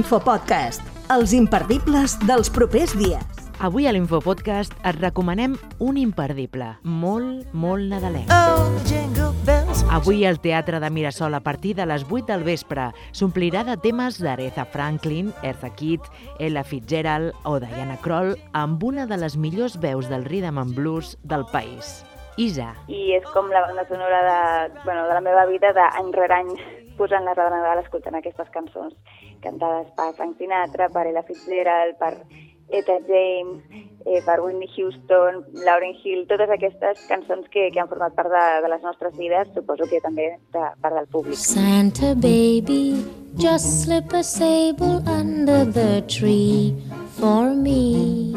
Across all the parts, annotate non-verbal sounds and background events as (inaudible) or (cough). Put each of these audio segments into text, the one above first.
Infopodcast, els imperdibles dels propers dies. Avui a l'Infopodcast et recomanem un imperdible, molt, molt nadalenc. Avui el Teatre de Mirasol a partir de les 8 del vespre s'omplirà de temes d'Aretha Franklin, Eartha Kitt, Ella Fitzgerald o Diana Kroll amb una de les millors veus del rhythm and blues del país. Isa, i és com la banda sonora de, bueno, de la meva vida d'any rere any posant la roda de Nadal escoltant aquestes cançons cantades per Frank Sinatra, per Ella Fitzgerald, per Etta James, eh, per Whitney Houston, Lauryn Hill, totes aquestes cançons que, que han format part de, de les nostres vides, suposo que també de part del públic. Santa baby, just slip a sable under the tree for me.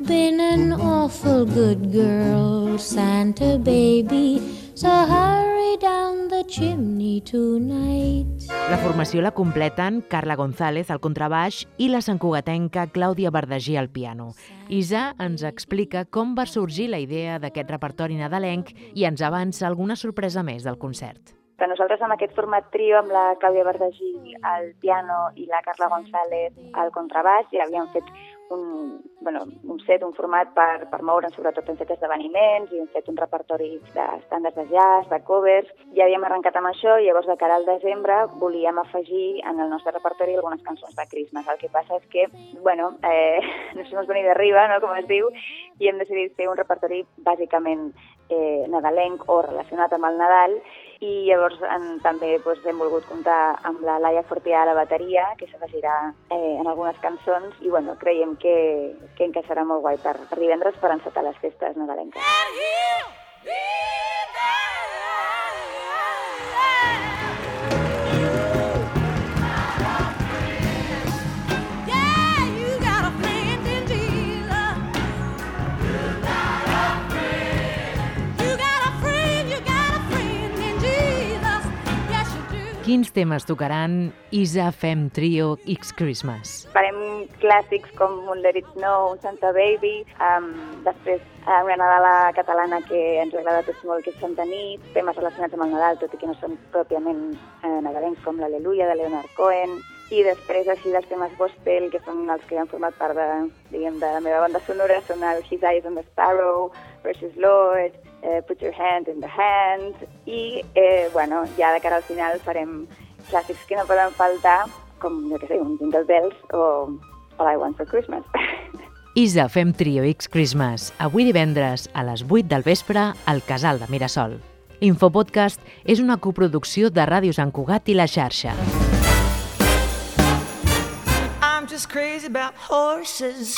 Been an awful good girl, Santa baby, so hurry down the chimney tonight. la formació la completen Carla González al contrabaix i la santcugatenca Clàudia Verdagí al piano. Isa ens explica com va sorgir la idea d'aquest repertori nadalenc i ens avança alguna sorpresa més del concert. Que nosaltres amb aquest format trio, amb la Clàudia Verdagí al piano i la Carla González al contrabaix, ja havíem fet un, bueno, un set, un format per, per moure'ns sobretot en set esdeveniments i hem fet un repertori d'estàndards de jazz, de covers. Ja havíem arrencat amb això i llavors de cara al desembre volíem afegir en el nostre repertori algunes cançons de Christmas. El que passa és que, bueno, eh, (laughs) nos hemos venido arriba, no?, com es diu, i hem decidit fer un repertori bàsicament eh, nadalenc o relacionat amb el Nadal i llavors en, també doncs, hem volgut comptar amb la Laia Fortià a la bateria, que s'afegirà eh, en algunes cançons, i bueno, creiem que, que encaixarà molt guai per, per divendres per encetar les festes nadalenques. Quins temes tocaran Isa Fem Trio X Christmas? Farem clàssics com un Let It Snow, Santa Baby, um, després una Nadala catalana que ens agrada tots molt, que és Santa Nit, temes relacionats amb el Nadal, tot i que no són pròpiament eh, nadalencs, com l'Aleluia de Leonard Cohen, i després així dels temes gospel, que són els que han format part de, diguem, de la meva banda sonora, són el His Eyes on the Sparrow, Precious Lord, eh, Put Your Hand in the Hand, i, eh, bueno, ja de cara al final farem clàssics que no poden faltar, com, jo què sé, un Jingle Bells o All I Want for Christmas. (laughs) Isa Fem Trio X Christmas, avui divendres a les 8 del vespre al Casal de Mirasol. Infopodcast és una coproducció de Ràdio Sant Cugat i la xarxa. Just crazy about horses.